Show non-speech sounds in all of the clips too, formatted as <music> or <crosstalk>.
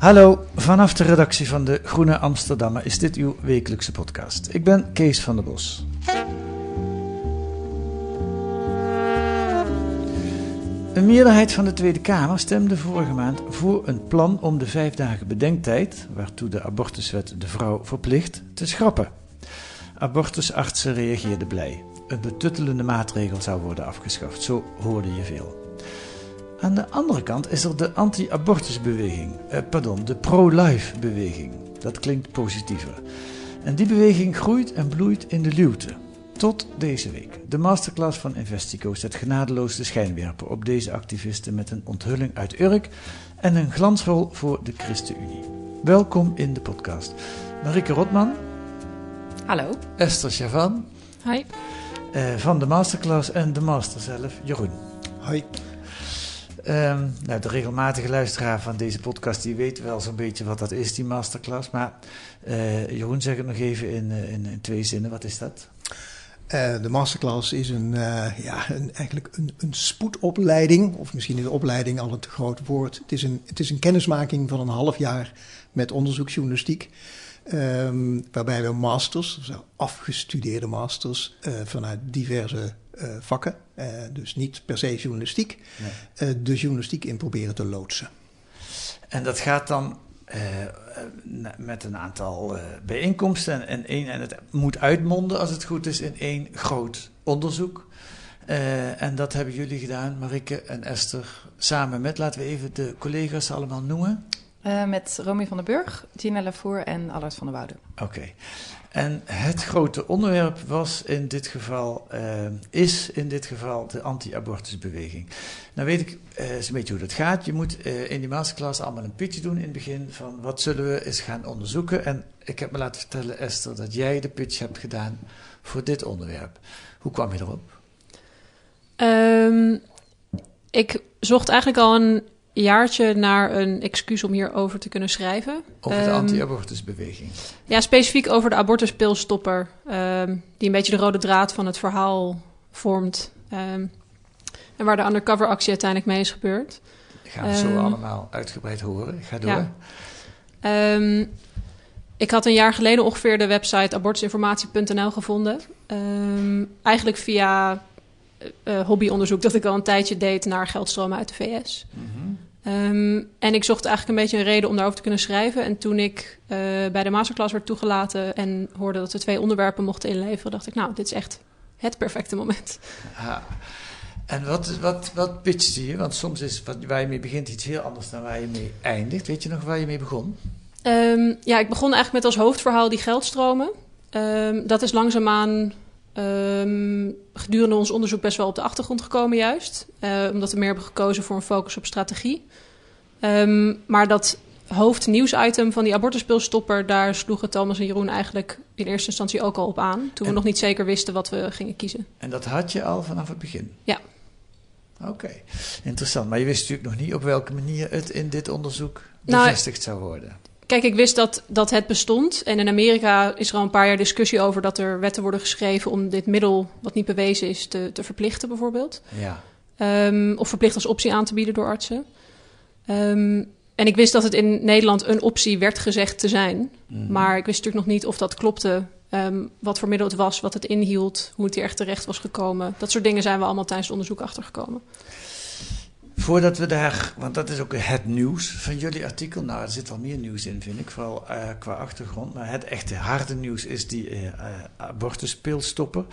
Hallo, vanaf de redactie van de Groene Amsterdammer is dit uw wekelijkse podcast. Ik ben Kees van der Bos. Een meerderheid van de Tweede Kamer stemde vorige maand voor een plan om de vijf dagen bedenktijd, waartoe de abortuswet de vrouw verplicht, te schrappen. Abortusartsen reageerden blij. Een betuttelende maatregel zou worden afgeschaft, zo hoorde je veel. Aan de andere kant is er de anti-abortusbeweging, eh, pardon, de pro-life beweging. Dat klinkt positiever. En die beweging groeit en bloeit in de luwte. Tot deze week. De masterclass van Investico zet genadeloos de schijnwerper op deze activisten met een onthulling uit Urk en een glansrol voor de ChristenUnie. Welkom in de podcast. Marike Rotman, Hallo. Esther Chavan Hi. eh, van de masterclass en de master zelf, Jeroen. Hoi. Ehm, nou, de regelmatige luisteraar van deze podcast die weet wel zo'n beetje wat dat is, die masterclass. Maar eh, Jeroen, zeg het nog even in, eh, in, in twee zinnen. Wat is dat? Eh, de masterclass is een, eh, ja, een, eigenlijk een, een spoedopleiding, of misschien is de opleiding al een te groot woord. Het is een, het is een kennismaking van een half jaar met onderzoeksjournalistiek. ehm, waarbij we masters, afgestudeerde masters, vanuit diverse vakken, eh, dus niet per se journalistiek, Nee. eh, de journalistiek in proberen te loodsen. En dat gaat dan eh, eh, met een aantal eh, bijeenkomsten. En, en, één, en het moet uitmonden, als het goed is, in één groot onderzoek. Eh, en dat hebben jullie gedaan, Marike en Esther, samen met, laten we even de collega's allemaal noemen. Eh, met Romy van den Burg, Gina Lavour en Allard van der Woude. Oké. En het grote onderwerp was in dit geval, eh, is in dit geval de anti-abortusbeweging. Nou weet ik eh eens een beetje hoe dat gaat. Je moet eh, in die masterclass allemaal een pitch doen in het begin van wat zullen we eens gaan onderzoeken. En ik heb me laten vertellen, Esther, dat jij de pitch hebt gedaan voor dit onderwerp. Hoe kwam je erop? Ehm, ik zocht eigenlijk al een jaartje naar een excuus om hierover te kunnen schrijven. Over de Ehm, anti-abortusbeweging. Ja, specifiek over de abortuspilstopper, ehm, die een beetje de rode draad van het verhaal vormt. Ehm, en waar de undercover actie uiteindelijk mee is gebeurd. Gaan we zo allemaal uitgebreid horen. Ga door. Ja. Ik had een jaar geleden ongeveer de website abortusinformatie.nl gevonden. Eigenlijk via eh, hobbyonderzoek dat ik al een tijdje deed naar geldstromen uit de VS. Mhm. Ehm, en ik zocht eigenlijk een beetje een reden om daarover te kunnen schrijven. En toen ik eh, bij de masterclass werd toegelaten en hoorde dat we twee onderwerpen mochten inleveren, dacht ik, nou, dit is echt het perfecte moment. Ja. En wat, wat, wat pitchte je? Want soms is wat, waar je mee begint iets heel anders dan waar je mee eindigt. Weet je nog waar je mee begon? Ehm, ja, ik begon eigenlijk met als hoofdverhaal die geldstromen. Ehm, dat is langzaamaan ehm, gedurende ons onderzoek best wel op de achtergrond gekomen juist. Eh, omdat we meer hebben gekozen voor een focus op strategie. Ehm, maar dat hoofdnieuwsitem van die abortuspilstopper... daar sloegen Thomas en Jeroen eigenlijk in eerste instantie ook al op aan. Toen we nog niet zeker wisten wat we gingen kiezen. En dat had je al vanaf het begin? Ja. Oké, interessant. Maar je wist natuurlijk nog niet op welke manier het in dit onderzoek Nou, bevestigd zou worden. Kijk, ik wist dat, dat het bestond. En in Amerika is er al een paar jaar discussie over dat er wetten worden geschreven om dit middel, wat niet bewezen is, te, te verplichten, bijvoorbeeld. Ja. Ehm, of verplicht als optie aan te bieden door artsen. Ehm, en ik wist dat het in Nederland een optie werd gezegd te zijn. Mhm. Maar ik wist natuurlijk nog niet of dat klopte. ehm, wat voor middel het was, wat het inhield, hoe het hier echt terecht was gekomen. Dat soort dingen zijn we allemaal tijdens het onderzoek achtergekomen. Voordat we daar, want dat is ook het nieuws van jullie artikel. Nou, er zit wel meer nieuws in, vind ik, vooral eh, qua achtergrond. Maar het echte harde nieuws is die eh eh, abortuspilstopper.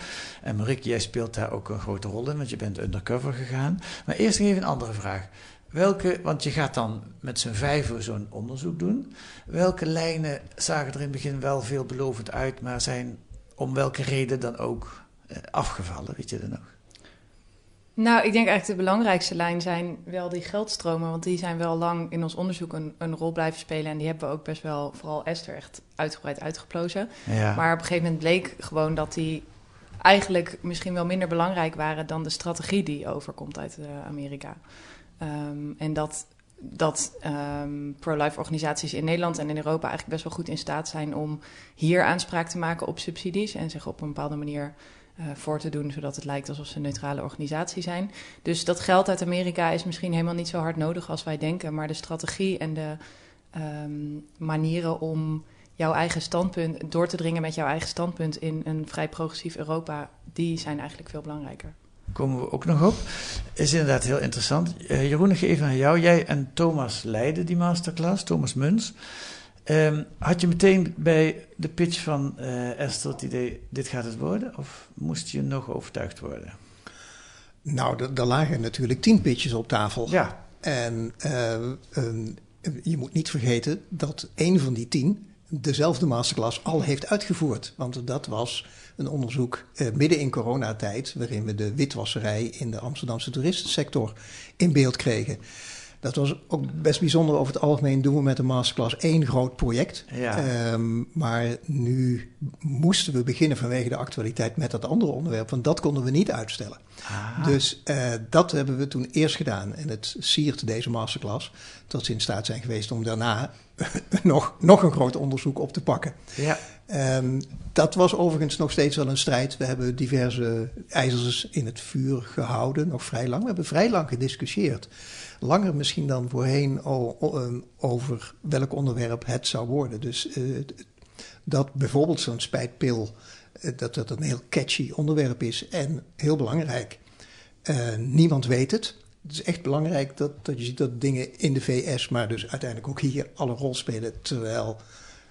En Marieke, jij speelt daar ook een grote rol in, want je bent undercover gegaan. Maar eerst even een andere vraag. Welke, want je gaat dan met z'n vijven zo'n onderzoek doen. Welke lijnen zagen er in het begin wel veelbelovend uit, maar zijn om welke reden dan ook afgevallen? Weet je dat nog? Nou, ik denk eigenlijk de belangrijkste lijn zijn wel die geldstromen. Want die zijn wel lang in ons onderzoek een, een rol blijven spelen. En die hebben we ook best wel, vooral Esther, echt uitgebreid uitgeplozen. Ja. Maar op een gegeven moment bleek gewoon dat die eigenlijk misschien wel minder belangrijk waren dan de strategie die overkomt uit eh, Amerika. Ehm, en dat, dat ehm, pro-life organisaties in Nederland en in Europa eigenlijk best wel goed in staat zijn om hier aanspraak te maken op subsidies en zich op een bepaalde manier voor te doen, zodat het lijkt alsof ze een neutrale organisatie zijn. Dus dat geld uit Amerika is misschien helemaal niet zo hard nodig als wij denken, maar de strategie en de ehm, manieren om jouw eigen standpunt, door te dringen met jouw eigen standpunt in een vrij progressief Europa, die zijn eigenlijk veel belangrijker. Komen we ook nog op. Is inderdaad heel interessant. Uh, Jeroen, ik even aan jou. Jij en Thomas leiden die masterclass, Thomas Muns. Um, had je meteen bij de pitch van uh, Esther het idee, dit gaat het worden? Of moest je nog overtuigd worden? Nou, er lagen natuurlijk tien pitches op tafel. Ja. En uh, um, je moet niet vergeten dat één van die tien dezelfde masterclass al heeft uitgevoerd. Want dat was een onderzoek eh, midden in coronatijd, waarin we de witwasserij in de Amsterdamse toeristensector in beeld kregen. Dat was ook best bijzonder. Over het algemeen doen we met de masterclass één groot project. Ja. Um, maar nu moesten we beginnen vanwege de actualiteit met dat andere onderwerp, want dat konden we niet uitstellen. Ah. Dus uh, dat hebben we toen eerst gedaan. En het siert deze masterclass dat ze in staat zijn geweest om daarna <laughs> nog, nog een groot onderzoek op te pakken. Ja. Um, dat was overigens nog steeds wel een strijd. We hebben diverse ijzers in het vuur gehouden, nog vrij lang. We hebben vrij lang gediscussieerd. Langer misschien dan voorheen over welk onderwerp het zou worden. Dus uh, dat bijvoorbeeld zo'n spijtpil, uh, dat dat een heel catchy onderwerp is en heel belangrijk. Uh, niemand weet het. Het is echt belangrijk dat, dat je ziet dat dingen in de VS, maar dus uiteindelijk ook hier alle rol spelen. Terwijl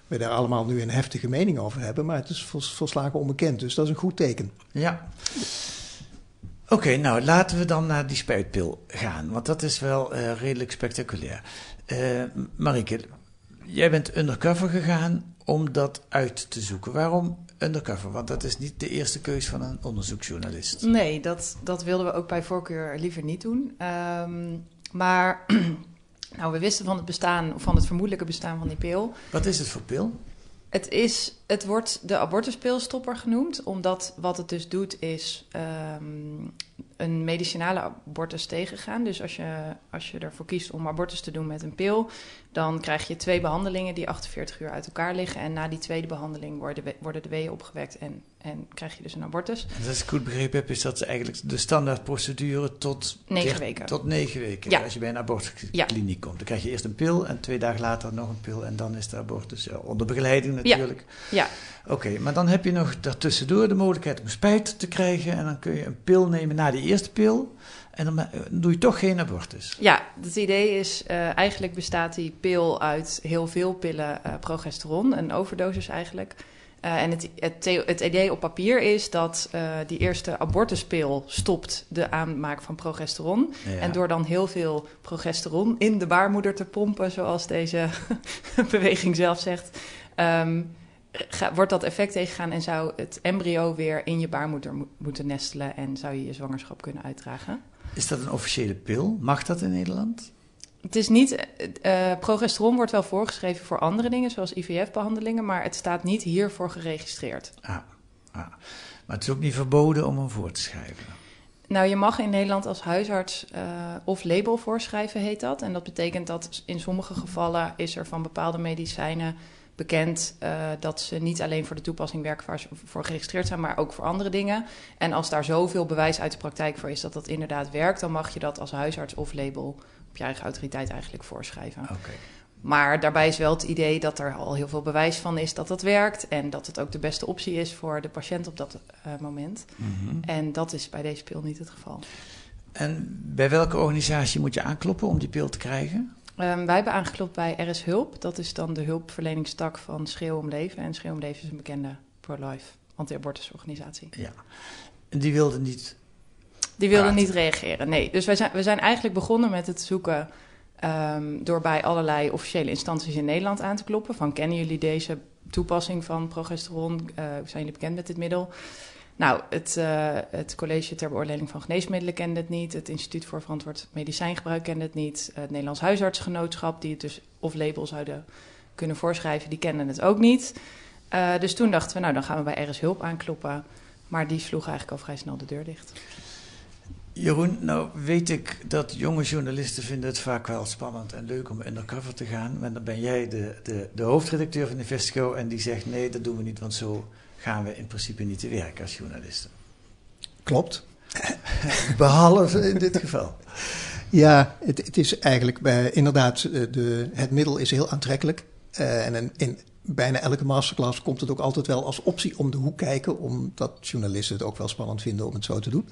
we daar allemaal nu een heftige mening over hebben. Maar het is vols, volslagen onbekend, dus dat is een goed teken. Ja. Oké, nou laten we dan naar die spuitpil gaan, want dat is wel uh, redelijk spectaculair. Uh, Marike, jij bent undercover gegaan om dat uit te zoeken. Waarom undercover? Want dat is niet de eerste keus van een onderzoeksjournalist. Nee, dat, dat wilden we ook bij voorkeur liever niet doen. Um, maar <clears throat> nou, we wisten van het bestaan, of van het vermoedelijke bestaan van die pil. Wat is het voor pil? Het, is, het wordt de abortuspilstopper genoemd, omdat wat het dus doet is um, een medicinale abortus tegengaan. Dus als je, als je ervoor kiest om abortus te doen met een pil, dan krijg je twee behandelingen die 48 uur uit elkaar liggen. En na die tweede behandeling worden, worden de weeën opgewekt en, en krijg je dus een abortus. En als ik goed begrepen heb, is dat eigenlijk de standaardprocedure tot negen weken. Tot negen weken. Ja. Als je bij een abortuskliniek ja. komt, dan krijg je eerst een pil en twee dagen later nog een pil en dan is de abortus onder begeleiding natuurlijk. Ja. ja. Oké, okay, maar dan heb je nog daartussendoor de mogelijkheid om spijt te krijgen en dan kun je een pil nemen na die eerste pil. En dan doe je toch geen abortus. Ja, het idee is, uh, eigenlijk bestaat die pil uit heel veel pillen uh, progesteron, een overdosis eigenlijk. Uh, en het, het, het, idee op papier is dat die eerste abortuspil stopt de aanmaak van progesteron. Ja. En door dan heel veel progesteron in de baarmoeder te pompen, zoals deze <laughs> beweging zelf zegt, um, ga, wordt dat effect tegengaan en zou het embryo weer in je baarmoeder mo moeten nestelen en zou je je zwangerschap kunnen uitdragen. Is dat een officiële pil? Mag dat in Nederland? Het is niet. Uh, progesteron wordt wel voorgeschreven voor andere dingen, zoals IVF-behandelingen, maar het staat niet hiervoor geregistreerd. Ah, ah. Maar het is ook niet verboden om hem voor te schrijven. Nou, je mag in Nederland als huisarts uh, of label voorschrijven, heet dat. En dat betekent dat in sommige gevallen is er van bepaalde medicijnen bekend uh, dat ze niet alleen voor de toepassing werken waar ze voor geregistreerd zijn, maar ook voor andere dingen. En als daar zoveel bewijs uit de praktijk voor is dat dat inderdaad werkt, dan mag je dat als huisarts of label je eigen autoriteit eigenlijk voorschrijven. Okay. Maar daarbij is wel het idee dat er al heel veel bewijs van is dat dat werkt en dat het ook de beste optie is voor de patiënt op dat uh, moment. Mm -hmm. En dat is bij deze pil niet het geval. En bij welke organisatie moet je aankloppen om die pil te krijgen? Um, wij hebben aangeklopt bij RS Hulp. Dat is dan de hulpverleningstak van Schreeuw om Leven. En Schreeuw om Leven is een bekende pro-life anti-abortusorganisatie. Ja. En die wilde niet Die wilden niet reageren, nee. Dus wij zijn, we zijn eigenlijk begonnen met het zoeken... ehm, door bij allerlei officiële instanties in Nederland aan te kloppen. Van, kennen jullie deze toepassing van progesteron? Eh, zijn jullie bekend met dit middel? Nou, het, eh, het College ter Beoordeling van Geneesmiddelen kende het niet. Het Instituut voor Verantwoord Medicijngebruik kende het niet. Het Nederlands Huisartsgenootschap, die het dus off-label zouden kunnen voorschrijven, die kenden het ook niet. Eh, dus toen dachten we, nou, dan gaan we bij RS Hulp aankloppen. Maar die sloeg eigenlijk al vrij snel de deur dicht. Jeroen, nou weet ik dat jonge journalisten vinden het vaak wel spannend en leuk om undercover te gaan. Maar dan ben jij de, de, de hoofdredacteur van Investigo en die zegt nee, dat doen we niet, want zo gaan we in principe niet te werk als journalisten. Klopt. <laughs> Behalve in dit geval. Ja, het, het is eigenlijk bij, inderdaad, eh, de, het middel is heel aantrekkelijk. Eh, en in, in bijna elke masterclass komt het ook altijd wel als optie om de hoek kijken, omdat journalisten het ook wel spannend vinden om het zo te doen.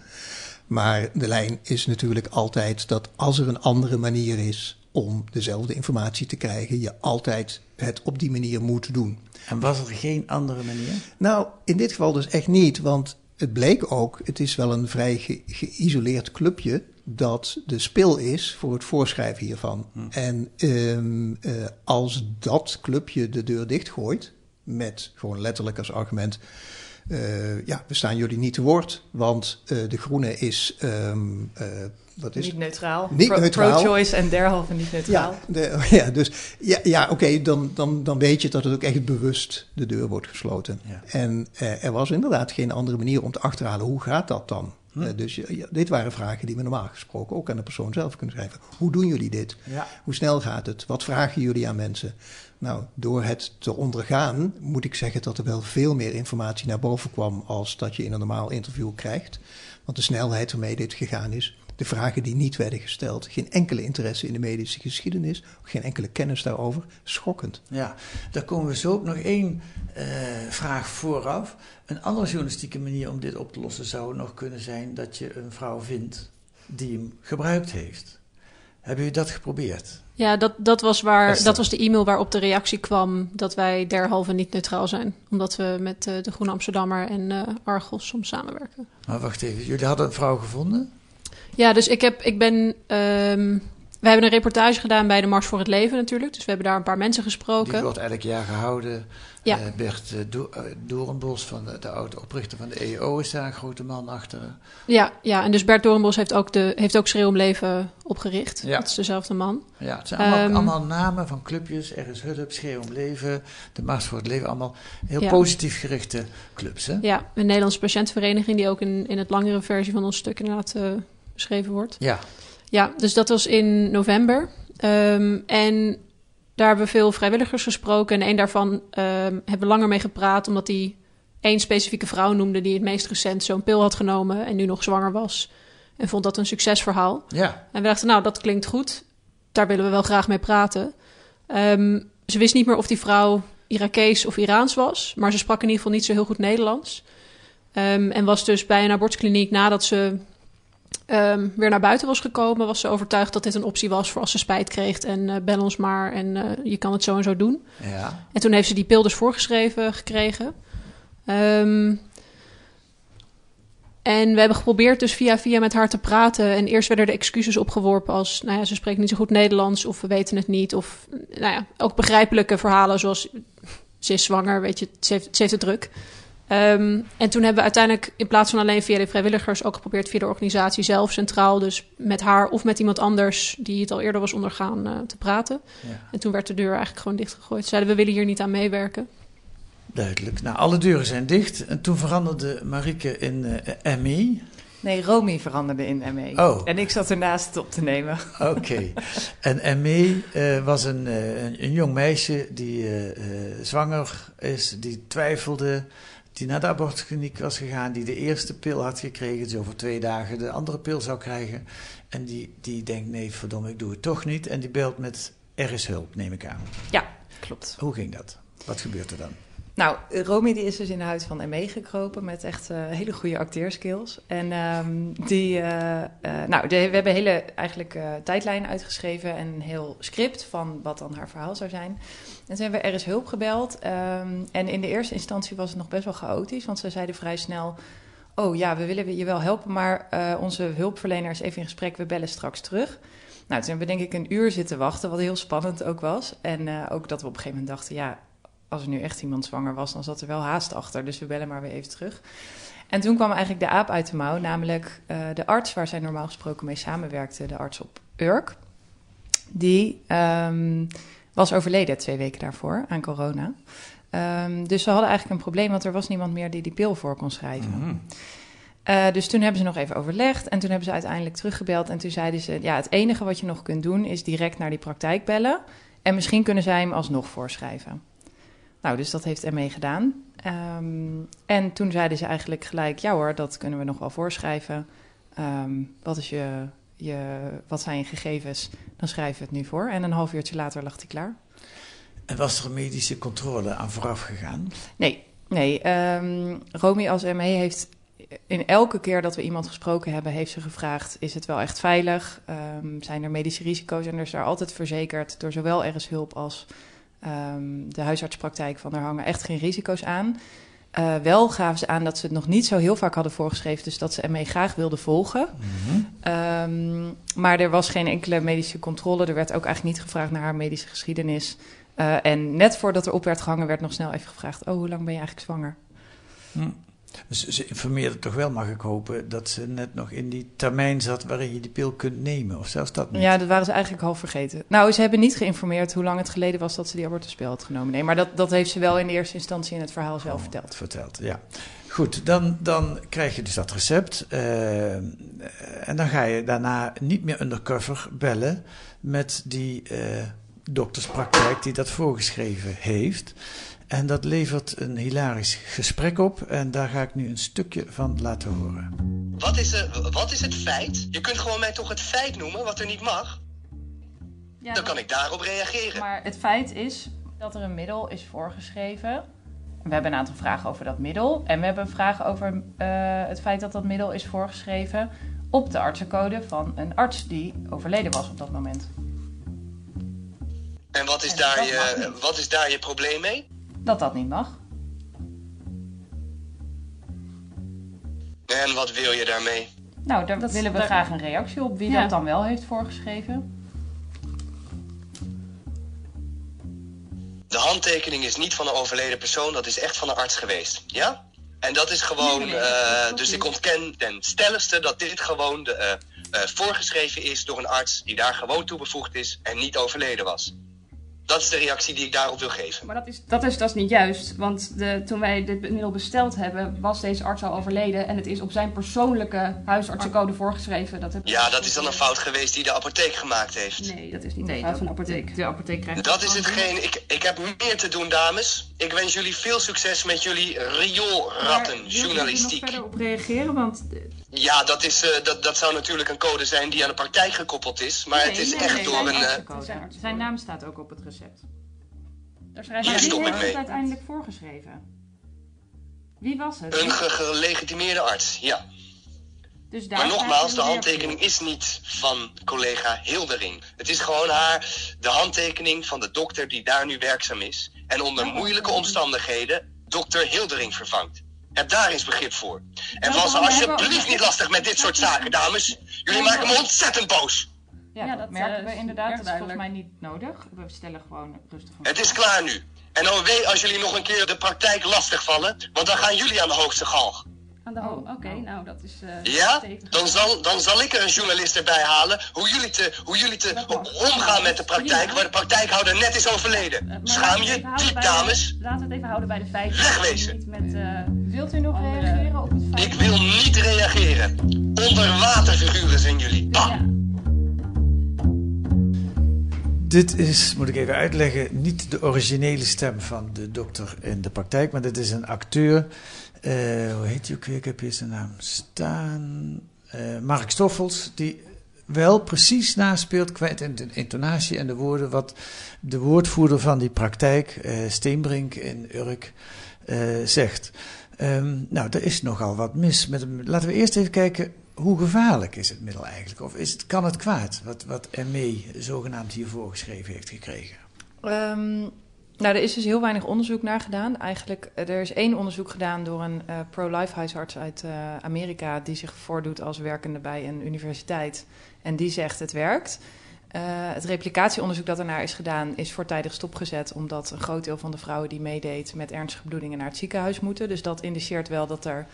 Maar de lijn is natuurlijk altijd dat als er een andere manier is om dezelfde informatie te krijgen, je altijd het op die manier moet doen. En was er geen andere manier? Nou, in dit geval dus echt niet, want het bleek ook, het is wel een vrij ge- geïsoleerd clubje dat de spil is voor het voorschrijven hiervan. En ehm, eh, als dat clubje de deur dichtgooit, met gewoon letterlijk als argument, eh, ja, we staan jullie niet te woord, want eh, de groene is, ehm, eh, wat is Niet neutraal. Niet Pro- neutraal. Pro-choice en derhalve niet neutraal. ja, de, ja, dus ja, ja oké, dan, dan, dan weet je dat het ook echt bewust de deur wordt gesloten. Ja. En eh, er was inderdaad geen andere manier om te achterhalen hoe gaat dat dan. Hm. Eh, dus ja, dit waren vragen die we normaal gesproken ook aan de persoon zelf kunnen schrijven. Hoe doen jullie dit? Ja. Hoe snel gaat het? Wat vragen jullie aan mensen? Nou, door het te ondergaan moet ik zeggen dat er wel veel meer informatie naar boven kwam als dat je in een normaal interview krijgt. Want de snelheid waarmee dit gegaan is, de vragen die niet werden gesteld, geen enkele interesse in de medische geschiedenis, geen enkele kennis daarover, schokkend. Ja, daar komen we zo op nog één eh, vraag vooraf. Een andere journalistieke manier om dit op te lossen zou nog kunnen zijn dat je een vrouw vindt die hem gebruikt heeft. Hebben jullie dat geprobeerd? Ja, dat, dat, was waar, Esther. dat was de e-mail waarop de reactie kwam dat wij derhalve niet neutraal zijn. Omdat we met eh, de Groene Amsterdammer en eh, Argos soms samenwerken. Maar wacht even, jullie hadden een vrouw gevonden? Ja, dus ik, heb, ik ben. ehm we hebben een reportage gedaan bij de Mars voor het Leven natuurlijk. Dus we hebben daar een paar mensen gesproken. Die wordt elk jaar gehouden. Ja. Eh, Bert Do uh, Doornbos, van de, de oude oprichter van de EO, is daar een grote man achter. Ja, ja, en dus Bert Doornbos heeft ook, de, heeft ook Schreeuw om Leven opgericht. Ja. Dat is dezelfde man. Ja, het zijn allemaal, Ehm, allemaal namen van clubjes. Er is Hulp, Schreeuw om Leven, de Mars voor het Leven. Allemaal heel Ja. positief gerichte clubs. Hè? Ja, een Nederlandse patiëntenvereniging die ook in, in het langere versie van ons stuk inderdaad eh, beschreven wordt. Ja. Ja, dus dat was in november. Ehm, en daar hebben we veel vrijwilligers gesproken. En een daarvan ehm, hebben we langer mee gepraat, omdat hij één specifieke vrouw noemde die het meest recent zo'n pil had genomen en nu nog zwanger was. En vond dat een succesverhaal. Ja. En we dachten, nou, dat klinkt goed. Daar willen we wel graag mee praten. Ehm, ze wist niet meer of die vrouw Irakees of Iraans was, maar ze sprak in ieder geval niet zo heel goed Nederlands. En was dus bij een abortuskliniek nadat ze ehm, weer naar buiten was gekomen, was ze overtuigd dat dit een optie was voor als ze spijt kreeg en eh, bel ons maar en eh, je kan het zo en zo doen. Ja. En toen heeft ze die pil dus voorgeschreven gekregen. Ehm, en we hebben geprobeerd dus via via met haar te praten. En eerst werden er excuses opgeworpen als... nou ja, ze spreekt niet zo goed Nederlands of we weten het niet. Of nou ja, ook begrijpelijke verhalen zoals... ze is zwanger, weet je, ze heeft, ze heeft het druk. Ehm, en toen hebben we uiteindelijk in plaats van alleen via de vrijwilligers... ook geprobeerd via de organisatie zelf centraal... dus met haar of met iemand anders die het al eerder was ondergaan eh, te praten. Ja. En toen werd de deur eigenlijk gewoon dichtgegooid. Ze zeiden, we willen hier niet aan meewerken. Duidelijk. Nou, alle deuren zijn dicht. En toen veranderde Marieke in uh, ME. Nee, Romy veranderde in ME. Oh. En ik zat ernaast op te nemen. Oké. <laughs> En ME uh, was een, uh, een, een, jong meisje die uh, zwanger is, die twijfelde, die naar de abortuskliniek was gegaan, die de eerste pil had gekregen, die over twee dagen de andere pil zou krijgen. En die, die denkt, nee, verdomme, ik doe het toch niet. En die belt met Er is hulp, neem ik aan. Ja, klopt. Hoe ging dat? Wat gebeurt er dan? Nou, Romy die is dus in de huid van ME gekropen met echt uh, hele goede acteerskills. En um, die, uh, uh, nou, we hebben hele eigenlijk tijdlijnen uitgeschreven en een heel script van wat dan haar verhaal zou zijn. En toen hebben we er is hulp gebeld. Um, en in de eerste instantie was het nog best wel chaotisch, want ze zeiden vrij snel... oh ja, we willen je wel helpen, maar onze hulpverlener is even in gesprek, we bellen straks terug. Nou, toen hebben we denk ik een uur zitten wachten, wat heel spannend ook was. En ook dat we op een gegeven moment dachten, ja, als er nu echt iemand zwanger was, dan zat er wel haast achter. Dus we bellen maar weer even terug. En toen kwam eigenlijk de aap uit de mouw, namelijk uh, de arts waar zij normaal gesproken mee samenwerkte, de arts op Urk. Die um, was overleden twee weken daarvoor aan corona. Um, dus ze hadden eigenlijk een probleem, want er was niemand meer die die pil voor kon schrijven. Mm -hmm. uh, dus toen hebben ze nog even overlegd en toen hebben ze uiteindelijk teruggebeld. En toen zeiden ze, ja, het enige wat je nog kunt doen is direct naar die praktijk bellen. En misschien kunnen zij hem alsnog voorschrijven. Nou, dus dat heeft ME gedaan. Um, en toen zeiden ze eigenlijk gelijk, ja hoor, dat kunnen we nog wel voorschrijven. Um, wat, is je, je, wat zijn je gegevens? Dan schrijven we het nu voor. En een half uurtje later lag hij klaar. En was er een medische controle aan vooraf gegaan? Nee, nee. Um, Romy als ME heeft in elke keer dat we iemand gesproken hebben, heeft ze gevraagd: is het wel echt veilig? Um, zijn er medische risico's? En er is daar altijd verzekerd door zowel RS Hulp als um, de huisartspraktijk van er hangen echt geen risico's aan. Uh, wel gaven ze aan dat ze het nog niet zo heel vaak hadden voorgeschreven, dus dat ze ME graag wilden volgen. Mm-hmm. Um, maar er was geen enkele medische controle. Er werd ook eigenlijk niet gevraagd naar haar medische geschiedenis. Uh, en net voordat er op werd gehangen, werd nog snel even gevraagd: Oh, hoe lang ben je eigenlijk zwanger? Hm. Dus ze informeerde toch wel, mag ik hopen, dat ze net nog in die termijn zat waarin je die pil kunt nemen, of zelfs dat niet? Ja, dat waren ze eigenlijk half vergeten. Nou, ze hebben niet geïnformeerd hoe lang het geleden was dat ze die abortuspil had genomen. Nee, maar dat, dat heeft ze wel in de eerste instantie in het verhaal zelf oh, verteld. Verteld, ja. Goed, dan, dan krijg je dus dat recept. Uh, en dan ga je daarna niet meer undercover bellen met die uh, dokterspraktijk die dat voorgeschreven heeft. En dat levert een hilarisch gesprek op en daar ga ik nu een stukje van laten horen. Wat is, er, wat is het feit? Je kunt gewoon mij toch het feit noemen wat er niet mag? Ja, Dan kan ik daarop reageren. Maar het feit is dat er een middel is voorgeschreven. We hebben een aantal vragen over dat middel. En we hebben een vraag over uh, het feit dat dat middel is voorgeschreven op de artsencode van een arts die overleden was op dat moment. En wat is, en daar, je, wat is daar je probleem mee? Dat dat niet mag. En wat wil je daarmee? Nou, daar dat willen we daar... graag een reactie op wie ja. dat dan wel heeft voorgeschreven. De handtekening is niet van een overleden persoon, dat is echt van een arts geweest. Ja? En dat is gewoon, nee, nee, nee, uh, dus ik ontken ten stelligste dat dit gewoon de, uh, uh, voorgeschreven is door een arts die daar gewoon toe bevoegd is en niet overleden was. Dat is de reactie die ik daarop wil geven. Maar dat is, dat is, dat is niet juist. Want de, toen wij dit middel besteld hebben, was deze arts al overleden. En het is op zijn persoonlijke huisartsencode voorgeschreven. Dat heb ja, dat is dan een fout geweest die de apotheek gemaakt heeft. Nee, dat is niet nee, een fout van de apotheek. De apotheek krijgt dat is hetgeen. Ik, ik heb meer te doen, dames. Ik wens jullie veel succes met jullie rioolrattenjournalistiek. Wil je verder op reageren? Want... Ja, dat, is, uh, dat, dat zou natuurlijk een code zijn die aan de praktijk gekoppeld is. Maar nee, het is nee, echt nee, door een... Uh... Zijn naam staat ook op het recept. Daar schrijft Hier stop ik het uiteindelijk voorgeschreven. Wie was het? Een ge gelegitimeerde arts, ja. Dus maar nogmaals, de handtekening is niet van collega Hildering. Het is gewoon haar, de handtekening van de dokter die daar nu werkzaam is. En onder moeilijke omstandigheden dokter Hildering vervangt. Heb daar eens begrip voor. En was alsjeblieft niet lastig met dit soort zaken, dames. Jullie maken me ontzettend boos. Ja, ja, dat merken we inderdaad. Dat is volgens mij niet nodig. We stellen gewoon rustig van. Het is klaar nu. En dan weet als jullie nog een keer de praktijk lastig vallen, want dan gaan jullie aan de hoogste galg. Aan de hoogte, oké, okay, nou dat is. Uh, ja, dan zal, dan zal ik er een journalist erbij halen hoe jullie te, hoe jullie te omgaan met de praktijk, waar de praktijkhouder net is overleden. Uh, Schaam je, diep dames. De, laten we het even houden bij de feiten. Wegwezen. Met, uh, Wilt u nog andere... reageren op het feit? Ik wil niet reageren. Onderwaterfiguren zijn jullie. Bah. Ja. Dit is, moet ik even uitleggen, niet de originele stem van de dokter in de praktijk, maar dit is een acteur. Uh, hoe heet hij ook weer? Ik heb hier zijn naam staan. Uh, Mark Stoffels, die wel precies naspeelt qua de intonatie en de woorden wat de woordvoerder van die praktijk, uh, Steenbrink in Urk, zegt. Um, nou, er is nogal wat mis met hem. Laten we eerst even kijken hoe gevaarlijk is het middel eigenlijk? Of is het, kan het kwaad wat, wat ME zogenaamd hier voorgeschreven heeft gekregen? Um, Nou, er is dus heel weinig onderzoek naar gedaan. Eigenlijk, er is één onderzoek gedaan door een uh, pro-life huisarts uit uh, Amerika... die zich voordoet als werkende bij een universiteit. En die zegt het werkt. Het replicatieonderzoek dat ernaar is gedaan is voortijdig stopgezet... omdat een groot deel van de vrouwen die meedeed met ernstige bloedingen naar het ziekenhuis moeten. Dus dat indiceert wel dat er,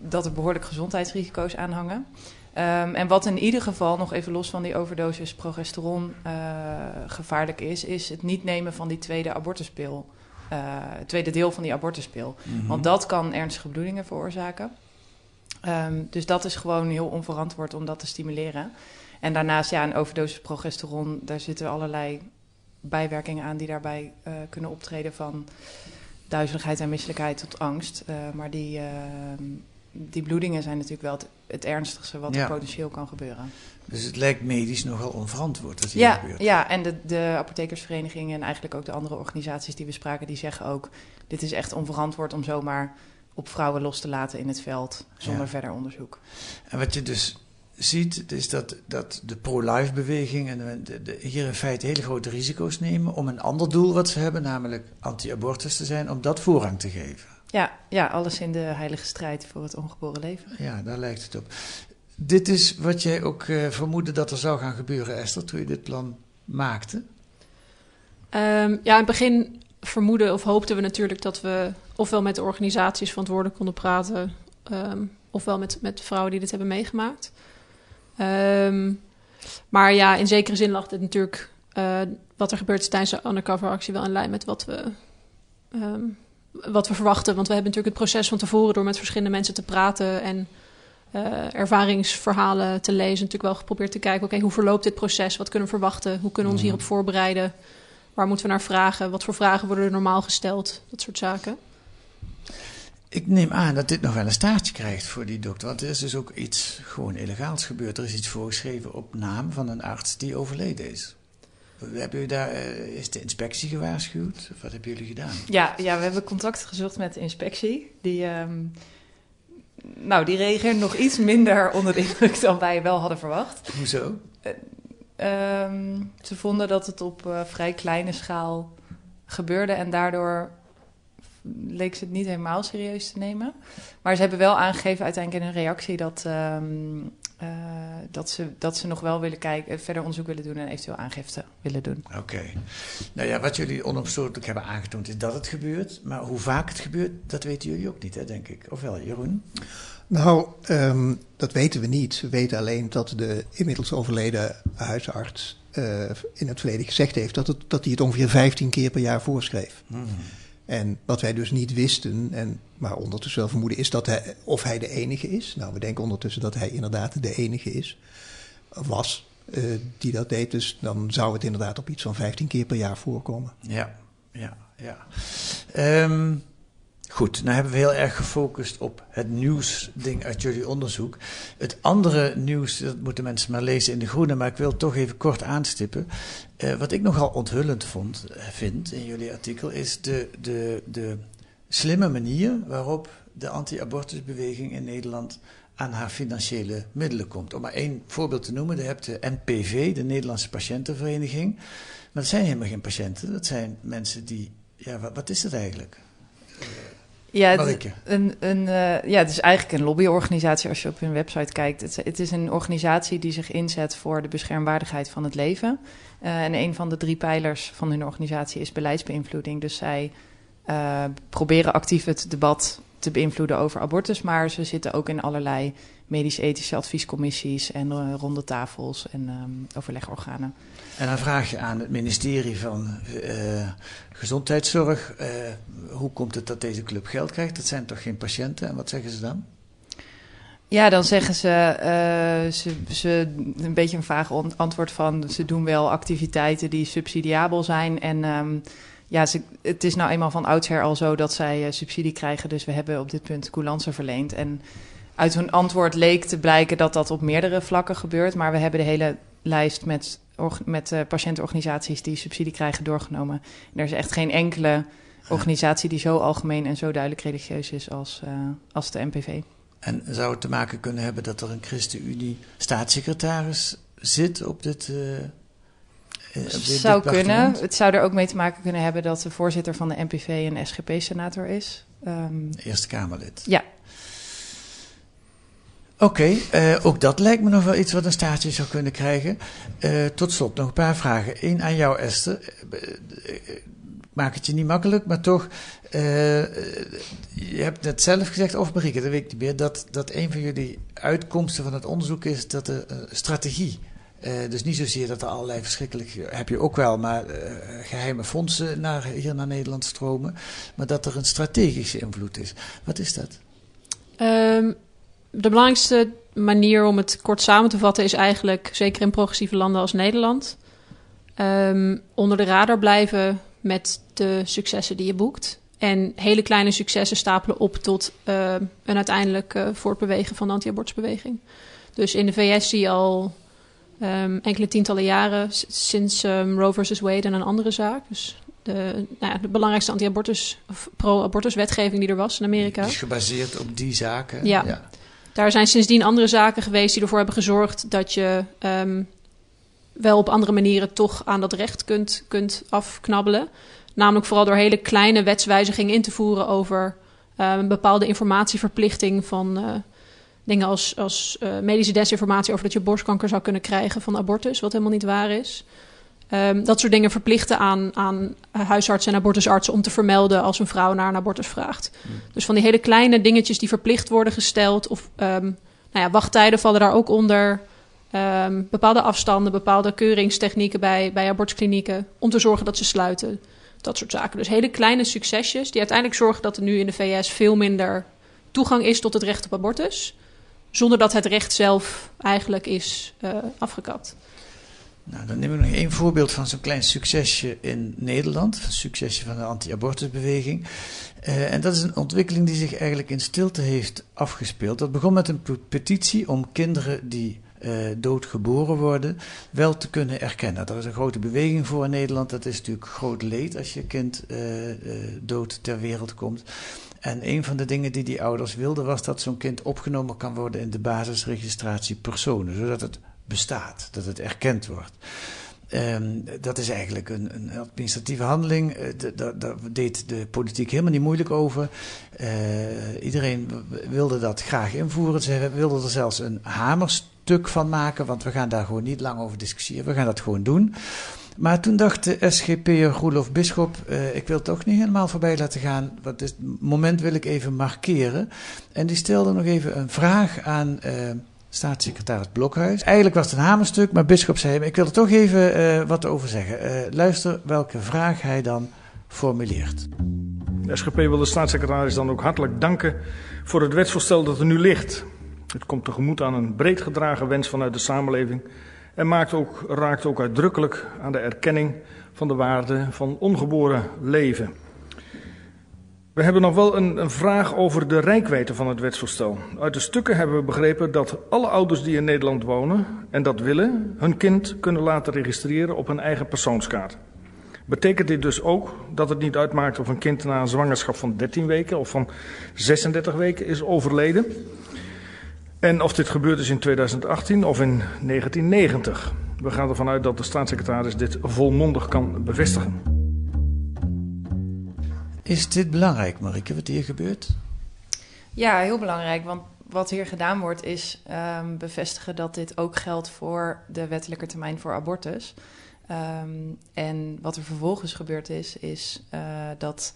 dat er behoorlijk gezondheidsrisico's aan hangen. Um, en wat in ieder geval, nog even los van die overdosis progesteron uh, gevaarlijk is, is het niet nemen van die tweede abortuspil. Uh, het tweede deel van die abortuspil. Mm -hmm. Want dat kan ernstige bloedingen veroorzaken. Um, dus dat is gewoon heel onverantwoord om dat te stimuleren. En daarnaast, ja, een overdosis progesteron, daar zitten allerlei bijwerkingen aan die daarbij uh, kunnen optreden van duizeligheid en misselijkheid tot angst. maar die die bloedingen zijn natuurlijk wel het, het ernstigste wat ja. er potentieel kan gebeuren. Dus het lijkt medisch nogal onverantwoord wat hier ja, gebeurt. Ja, en de, de apothekersvereniging en eigenlijk ook de andere organisaties die we spraken, die zeggen ook: dit is echt onverantwoord om zomaar op vrouwen los te laten in het veld zonder ja. verder onderzoek. En wat je dus ziet, is dat, dat de pro-life beweging en de, de, hier in feite hele grote risico's nemen om een ander doel wat ze hebben, namelijk anti-abortus te zijn, om dat voorrang te geven. Ja, ja, alles in de heilige strijd voor het ongeboren leven. Ja, daar lijkt het op. Dit is wat jij ook uh, vermoedde dat er zou gaan gebeuren, Esther, toen je dit plan maakte? Um, ja, in het begin vermoeden of hoopten we natuurlijk dat we ofwel met de organisaties verantwoordelijk konden praten, um, ofwel met, met vrouwen die dit hebben meegemaakt. Um, maar ja, in zekere zin lag het natuurlijk uh, wat er gebeurt tijdens de undercover actie wel in lijn met wat we wat we verwachten. Want we hebben natuurlijk het proces van tevoren door met verschillende mensen te praten en uh, ervaringsverhalen te lezen, natuurlijk wel geprobeerd te kijken: oké, okay, hoe verloopt dit proces? Wat kunnen we verwachten? Hoe kunnen we ons hierop voorbereiden? Waar moeten we naar vragen? Wat voor vragen worden er normaal gesteld? Dat soort zaken. Ik neem aan dat dit nog wel een staartje krijgt voor die dokter. Want er is dus ook iets gewoon illegaals gebeurd. Er is iets voorgeschreven op naam van een arts die overleden is. Hebben u daar, uh, is de inspectie gewaarschuwd? Of wat hebben jullie gedaan? Ja, ja we hebben contact gezocht met de inspectie. Die, um, nou, die reageerde nog iets minder <laughs> onder de indruk dan wij wel hadden verwacht. Hoezo? Uh, um, ze vonden dat het op uh, vrij kleine schaal gebeurde en daardoor leek ze het niet helemaal serieus te nemen. Maar ze hebben wel aangegeven uiteindelijk in hun reactie dat, um, uh, dat, ze, dat ze nog wel willen kijken, verder onderzoek willen doen en eventueel aangifte willen doen. Oké. Okay. Nou ja, wat jullie onomstotelijk hebben aangetoond is dat het gebeurt. Maar hoe vaak het gebeurt, dat weten jullie ook niet, hè, denk ik. Of wel, Jeroen? Nou, um, dat weten we niet. We weten alleen dat de inmiddels overleden huisarts uh, in het verleden gezegd heeft dat, het, dat hij het ongeveer 15 keer per jaar voorschreef. Mm. En wat wij dus niet wisten, en, maar ondertussen wel vermoeden, is dat hij, of hij de enige is. Nou, we denken ondertussen dat hij inderdaad de enige is, was, uh, die dat deed. Dus dan zou het inderdaad op iets van 15 keer per jaar voorkomen. Ja, ja, ja. Um, goed, nou hebben we heel erg gefocust op het nieuwsding uit jullie onderzoek. Het andere nieuws, dat moeten mensen maar lezen in De Groene, maar ik wil toch even kort aanstippen. Uh, wat ik nogal onthullend vond, vind in jullie artikel, is de, de, de slimme manier waarop de anti-abortusbeweging in Nederland aan haar financiële middelen komt. Om maar één voorbeeld te noemen, je hebt de NPV, de Nederlandse Patiëntenvereniging. Maar dat zijn helemaal geen patiënten, dat zijn mensen die, ja, wat, wat is dat eigenlijk? Ja, het, een, een, uh, ja, het is eigenlijk een lobbyorganisatie als je op hun website kijkt. Het, het, is een organisatie die zich inzet voor de beschermwaardigheid van het leven. Uh, en een van de drie pijlers van hun organisatie is beleidsbeïnvloeding. Dus zij uh, proberen actief het debat te beïnvloeden over abortus. Maar ze zitten ook in allerlei medisch-ethische adviescommissies en uh, ronde tafels en um, overlegorganen. En dan vraag je aan het ministerie van uh, Gezondheidszorg: uh, hoe komt het dat deze club geld krijgt? Dat zijn toch geen patiënten? En wat zeggen ze dan? Ja, dan zeggen ze, uh, ze, ze een beetje een vaag antwoord van ze doen wel activiteiten die subsidiabel zijn. En um, ja, ze, het is nou eenmaal van oudsher al zo dat zij uh, subsidie krijgen. Dus we hebben op dit punt coulance verleend. En uit hun antwoord leek te blijken dat dat op meerdere vlakken gebeurt. Maar we hebben de hele lijst met, met uh, patiëntenorganisaties die subsidie krijgen doorgenomen. En er is echt geen enkele organisatie die zo algemeen en zo duidelijk religieus is als, uh, als de NPV. En zou het te maken kunnen hebben dat er een ChristenUnie staatssecretaris zit op dit, uh, Eh, op dit zou kunnen. Het zou er ook mee te maken kunnen hebben dat de voorzitter van de NPV een SGP-senator is. Ehm, Eerste Kamerlid. ja, Oké, eh, ook dat lijkt me nog wel iets wat een staartje zou kunnen krijgen. Eh, tot slot nog een paar vragen. Eén aan jou, Esther. Eh, Maak het je niet makkelijk, maar toch. je hebt net zelf gezegd, of Marieke, dat weet ik niet meer, dat, dat een van jullie uitkomsten van het onderzoek is dat de strategie. dus niet zozeer dat er allerlei verschrikkelijk, heb je ook wel, maar eh, geheime fondsen naar, hier naar Nederland stromen. Maar dat er een strategische invloed is. Wat is dat? Ehm, de belangrijkste manier om het kort samen te vatten is eigenlijk, zeker in progressieve landen als Nederland, ehm, onder de radar blijven met de successen die je boekt. En hele kleine successen stapelen op tot eh, een uiteindelijk voortbewegen van de anti-abortusbeweging. Dus in de VS zie je al ehm, enkele tientallen jaren, sinds ehm, Roe versus Wade en een andere zaak. Dus de, nou ja, de belangrijkste anti-abortus of pro-abortus wetgeving die er was in Amerika. Die is gebaseerd op die zaken. Ja. Daar zijn sindsdien andere zaken geweest die ervoor hebben gezorgd dat je ehm, wel op andere manieren toch aan dat recht kunt, kunt afknabbelen. Namelijk vooral door hele kleine wetswijzigingen in te voeren over ehm, een bepaalde informatieverplichting van eh, dingen als, als eh, medische desinformatie over dat je borstkanker zou kunnen krijgen van abortus, wat helemaal niet waar is. Ehm, dat soort dingen verplichten aan, aan huisartsen en abortusartsen om te vermelden als een vrouw naar een abortus vraagt. Dus van die hele kleine dingetjes die verplicht worden gesteld. Of ehm, nou ja, wachttijden vallen daar ook onder. Ehm, bepaalde afstanden, bepaalde keuringstechnieken bij, bij abortusklinieken. Om te zorgen dat ze sluiten. Dat soort zaken. Dus hele kleine succesjes die uiteindelijk zorgen dat er nu in de VS veel minder toegang is tot het recht op abortus. Zonder dat het recht zelf eigenlijk is eh, afgekapt. Nou, dan neem ik nog één voorbeeld van zo'n klein succesje in Nederland. Een succesje van de anti-abortusbeweging. Eh, en dat is een ontwikkeling die zich eigenlijk in stilte heeft afgespeeld. Dat begon met een pe- petitie om kinderen die eh, dood geboren worden wel te kunnen erkennen. Daar is een grote beweging voor in Nederland. Dat is natuurlijk groot leed als je kind eh, dood ter wereld komt. En een van de dingen die die ouders wilden was dat zo'n kind opgenomen kan worden in de basisregistratie personen, zodat het bestaat, dat het erkend wordt. Ehm, dat is eigenlijk een, een administratieve handeling. Eh, d- d- Daar deed de politiek helemaal niet moeilijk over. Eh, iedereen wilde dat graag invoeren. Ze wilden er zelfs een hamerstuk van maken, want we gaan daar gewoon niet lang over discussiëren. We gaan dat gewoon doen. Maar toen dacht de SGP'er Roelof Bisschop, eh, ik wil het toch niet helemaal voorbij laten gaan. Wat het moment wil ik even markeren. En die stelde nog even een vraag aan eh, staatssecretaris Blokhuis. Eigenlijk was het een hamerstuk, maar Bisschop zei ik wil er toch even eh, wat over zeggen. Eh, luister welke vraag hij dan formuleert. De SGP wil de staatssecretaris dan ook hartelijk danken voor het wetsvoorstel dat er nu ligt. Het komt tegemoet aan een breed gedragen wens vanuit de samenleving en maakt ook, raakt ook uitdrukkelijk aan de erkenning van de waarde van ongeboren leven. We hebben nog wel een, een vraag over de rijkwijde van het wetsvoorstel. Uit de stukken hebben we begrepen dat alle ouders die in Nederland wonen en dat willen, hun kind kunnen laten registreren op een eigen persoonskaart. Betekent dit dus ook dat het niet uitmaakt of een kind na een zwangerschap van 13 weken of van 36 weken is overleden? En of dit gebeurd is in 2018 of in 1990? We gaan ervan uit dat de staatssecretaris dit volmondig kan bevestigen. Is dit belangrijk, Marike, wat hier gebeurt? Ja, heel belangrijk. Want wat hier gedaan wordt is ehm, bevestigen dat dit ook geldt voor de wettelijke termijn voor abortus. Ehm, en wat er vervolgens gebeurd is, is eh, dat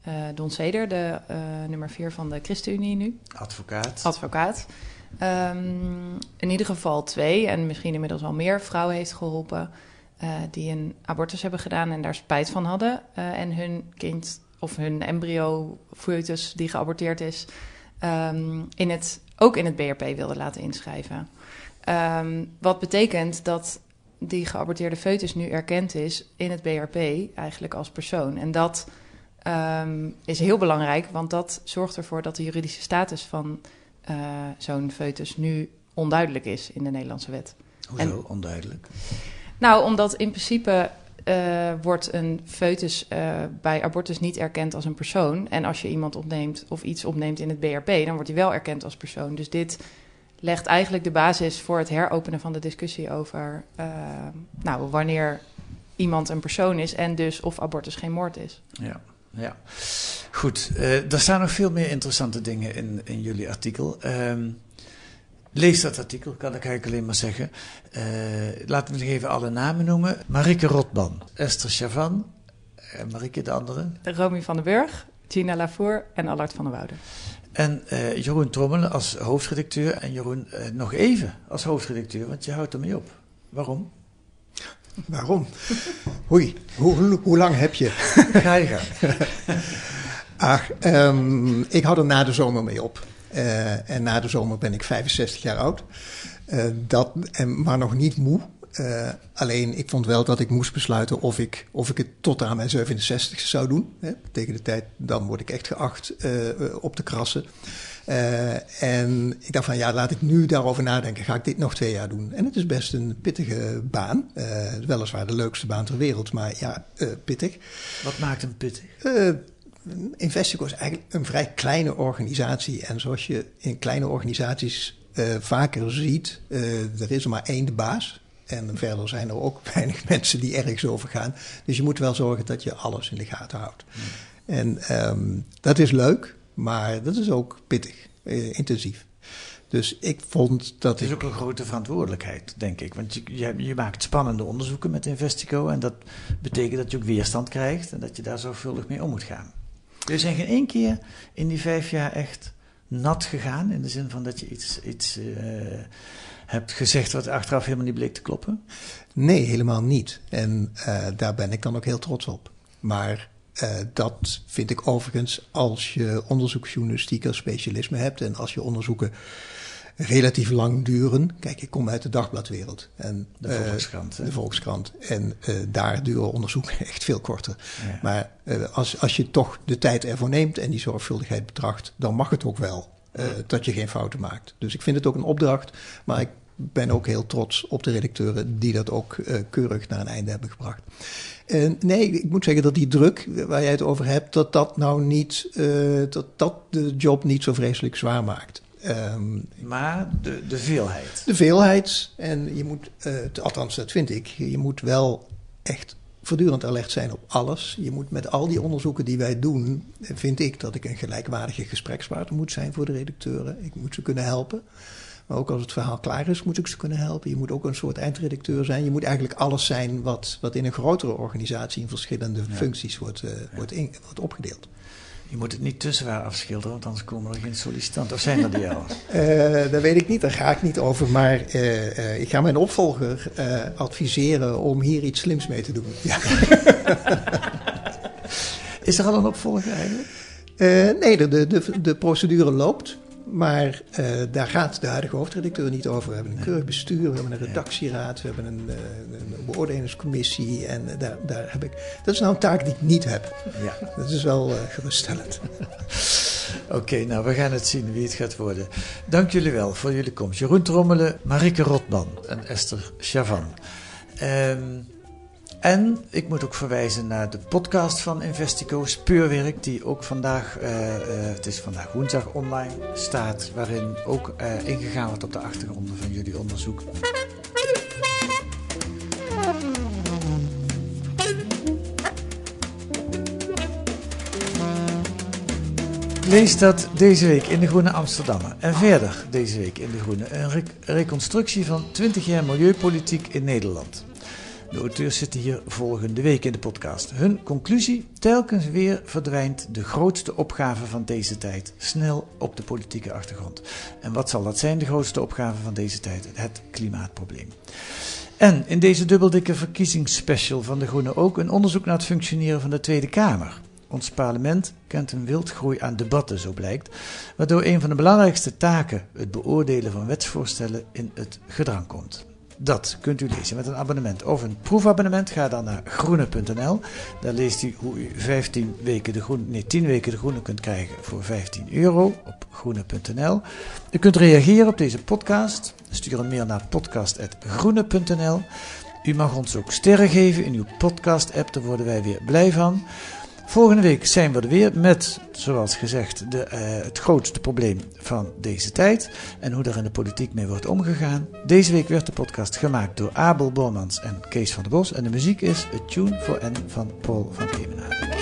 eh, Don Seder, de eh, nummer 4 van de ChristenUnie nu, Advocaat. advocaat, ehm, in ieder geval twee en misschien inmiddels al meer vrouwen heeft geholpen eh, die een abortus hebben gedaan en daar spijt van hadden. en hun kind of hun embryo, foetus die geaborteerd is, ehm, in het, ook in het BRP wilden laten inschrijven. Ehm, wat betekent dat die geaborteerde foetus nu erkend is in het BRP eigenlijk als persoon. En dat ehm, is heel belangrijk, want dat zorgt ervoor dat de juridische status van eh, zo'n foetus nu onduidelijk is in de Nederlandse wet. Hoezo onduidelijk? Nou, omdat in principe eh, wordt een foetus eh, bij abortus niet erkend als een persoon. En als je iemand opneemt of iets opneemt in het BRP, dan wordt hij wel erkend als persoon. Dus dit legt eigenlijk de basis voor het heropenen van de discussie over eh, nou, wanneer iemand een persoon is en dus of abortus geen moord is. Ja, ja. Goed, er staan nog veel meer interessante dingen in, in jullie artikel. Um, lees dat artikel, kan ik eigenlijk alleen maar zeggen. Uh, laten we nog even alle namen noemen. Marike Rotban, Esther Chavan, uh, Marike de andere. Romy van den Burg, Gina Lavour en Allard van der Woude. En uh, Jeroen Trommelen als hoofdredacteur. En Jeroen, uh, nog even als hoofdredacteur, want je houdt ermee op. Waarom? Waarom? Oei, hoe, hoe lang heb je? <laughs> Ga je gang. Ach, um, ik hou er na de zomer mee op. Uh, en na de zomer ben ik 65 jaar oud. dat, en, maar nog niet moe. Uh, alleen ik vond wel dat ik moest besluiten of ik, of ik het tot aan mijn 67 zou doen. Hè. Tegen de tijd, dan word ik echt geacht op te krassen. En ik dacht van ja, laat ik nu daarover nadenken. Ga ik dit nog twee jaar doen? En het is best een pittige baan. weliswaar de leukste baan ter wereld, maar ja, pittig. Wat maakt hem pittig? Investico is eigenlijk een vrij kleine organisatie. En zoals je in kleine organisaties vaker ziet, er is er maar één de baas. En verder zijn er ook <laughs> weinig mensen die ergens over gaan. Dus je moet wel zorgen dat je alles in de gaten houdt. Hmm. En um, dat is leuk, maar dat is ook pittig, uh, intensief. Dus ik vond dat. Het is ook een grote verantwoordelijkheid, denk ik. Want je, je, je, maakt spannende onderzoeken met Investico. En dat betekent dat je ook weerstand krijgt en dat je daar zorgvuldig mee om moet gaan. Er zijn geen één keer in die vijf jaar echt nat gegaan. In de zin van dat je iets. iets uh, hebt gezegd wat achteraf helemaal niet bleek te kloppen? Nee, helemaal niet. En uh, daar ben ik dan ook heel trots op. Maar uh, dat vind ik overigens als je onderzoeksjournalistiek als specialisme hebt en als je onderzoeken relatief lang duren. Kijk, ik kom uit de dagbladwereld. En, de Volkskrant. Uh, de Volkskrant. En uh, daar duren onderzoeken <laughs> echt veel korter. Ja. Maar uh, als, als je toch de tijd ervoor neemt en die zorgvuldigheid betracht, dan mag het ook wel. Dat je geen fouten maakt. Dus ik vind het ook een opdracht, maar ik ben ook heel trots op de redacteuren die dat ook keurig naar een einde hebben gebracht. Uh, nee, ik moet zeggen dat die druk waar jij het over hebt, dat dat nou niet, dat dat de job niet zo vreselijk zwaar maakt. Um, maar de, de veelheid. De veelheid. En je moet, althans dat vind ik, je moet wel echt voortdurend alert zijn op alles. Je moet met al die onderzoeken die wij doen, vind ik dat ik een gelijkwaardige gesprekspartner moet zijn voor de redacteuren. Ik moet ze kunnen helpen. Maar ook als het verhaal klaar is, moet ik ze kunnen helpen. Je moet ook een soort eindredacteur zijn. Je moet eigenlijk alles zijn wat, wat in een grotere organisatie in verschillende ja. functies wordt, uh, ja. wordt, in, wordt opgedeeld. Je moet het niet te zwaar afschilderen, want anders komen er geen sollicitanten. Of zijn er die al? <laughs> uh, dat weet ik niet, daar ga ik niet over. Maar uh, ik ga mijn opvolger adviseren om hier iets slims mee te doen. <laughs> Ja. is er al een opvolger eigenlijk? nee, de, de, de procedure loopt. Maar uh, daar gaat de huidige hoofdredacteur niet over. We hebben een keurig bestuur, we hebben een redactieraad, we hebben een, uh, een beoordelingscommissie. En uh, daar, daar heb ik. Dat is nou een taak die ik niet heb. Ja. Dat is wel geruststellend. <laughs> Oké, okay, nou we gaan het zien wie het gaat worden. Dank jullie wel voor jullie komst. Jeroen Trommelen, Marike Rotman en Esther Chavan. Um, en ik moet ook verwijzen naar de podcast van Investico, Speurwerk, die ook vandaag, uh, uh, het is vandaag woensdag online, staat. Waarin ook uh, ingegaan wordt op de achtergronden van jullie onderzoek. Lees dat deze week in de Groene Amsterdammer. En verder deze week in de Groene een re reconstructie van 20 jaar milieupolitiek in Nederland. De auteurs zitten hier volgende week in de podcast. Hun conclusie: telkens weer verdwijnt de grootste opgave van deze tijd snel op de politieke achtergrond. En wat zal dat zijn, de grootste opgave van deze tijd? Het klimaatprobleem. En in deze dubbeldikke verkiezingsspecial van De Groene ook een onderzoek naar het functioneren van de Tweede Kamer. Ons parlement kent een wildgroei aan debatten, zo blijkt, waardoor een van de belangrijkste taken, het beoordelen van wetsvoorstellen, in het gedrang komt. Dat kunt u lezen met een abonnement of een proefabonnement. Ga dan naar groene.nl. Daar leest u hoe u 15 weken de groene, nee, 10 weken de groene kunt krijgen voor 15 euro op groene.nl. U kunt reageren op deze podcast. Stuur een mail naar podcast.groene.nl. U mag ons ook sterren geven in uw podcast-app, daar worden wij weer blij van. Volgende week zijn we er weer met, zoals gezegd, de, uh, het grootste probleem van deze tijd en hoe er in de politiek mee wordt omgegaan. Deze week werd de podcast gemaakt door Abel Bormans en Kees van der Bos en de muziek is A Tune for N van Paul van Kemenade.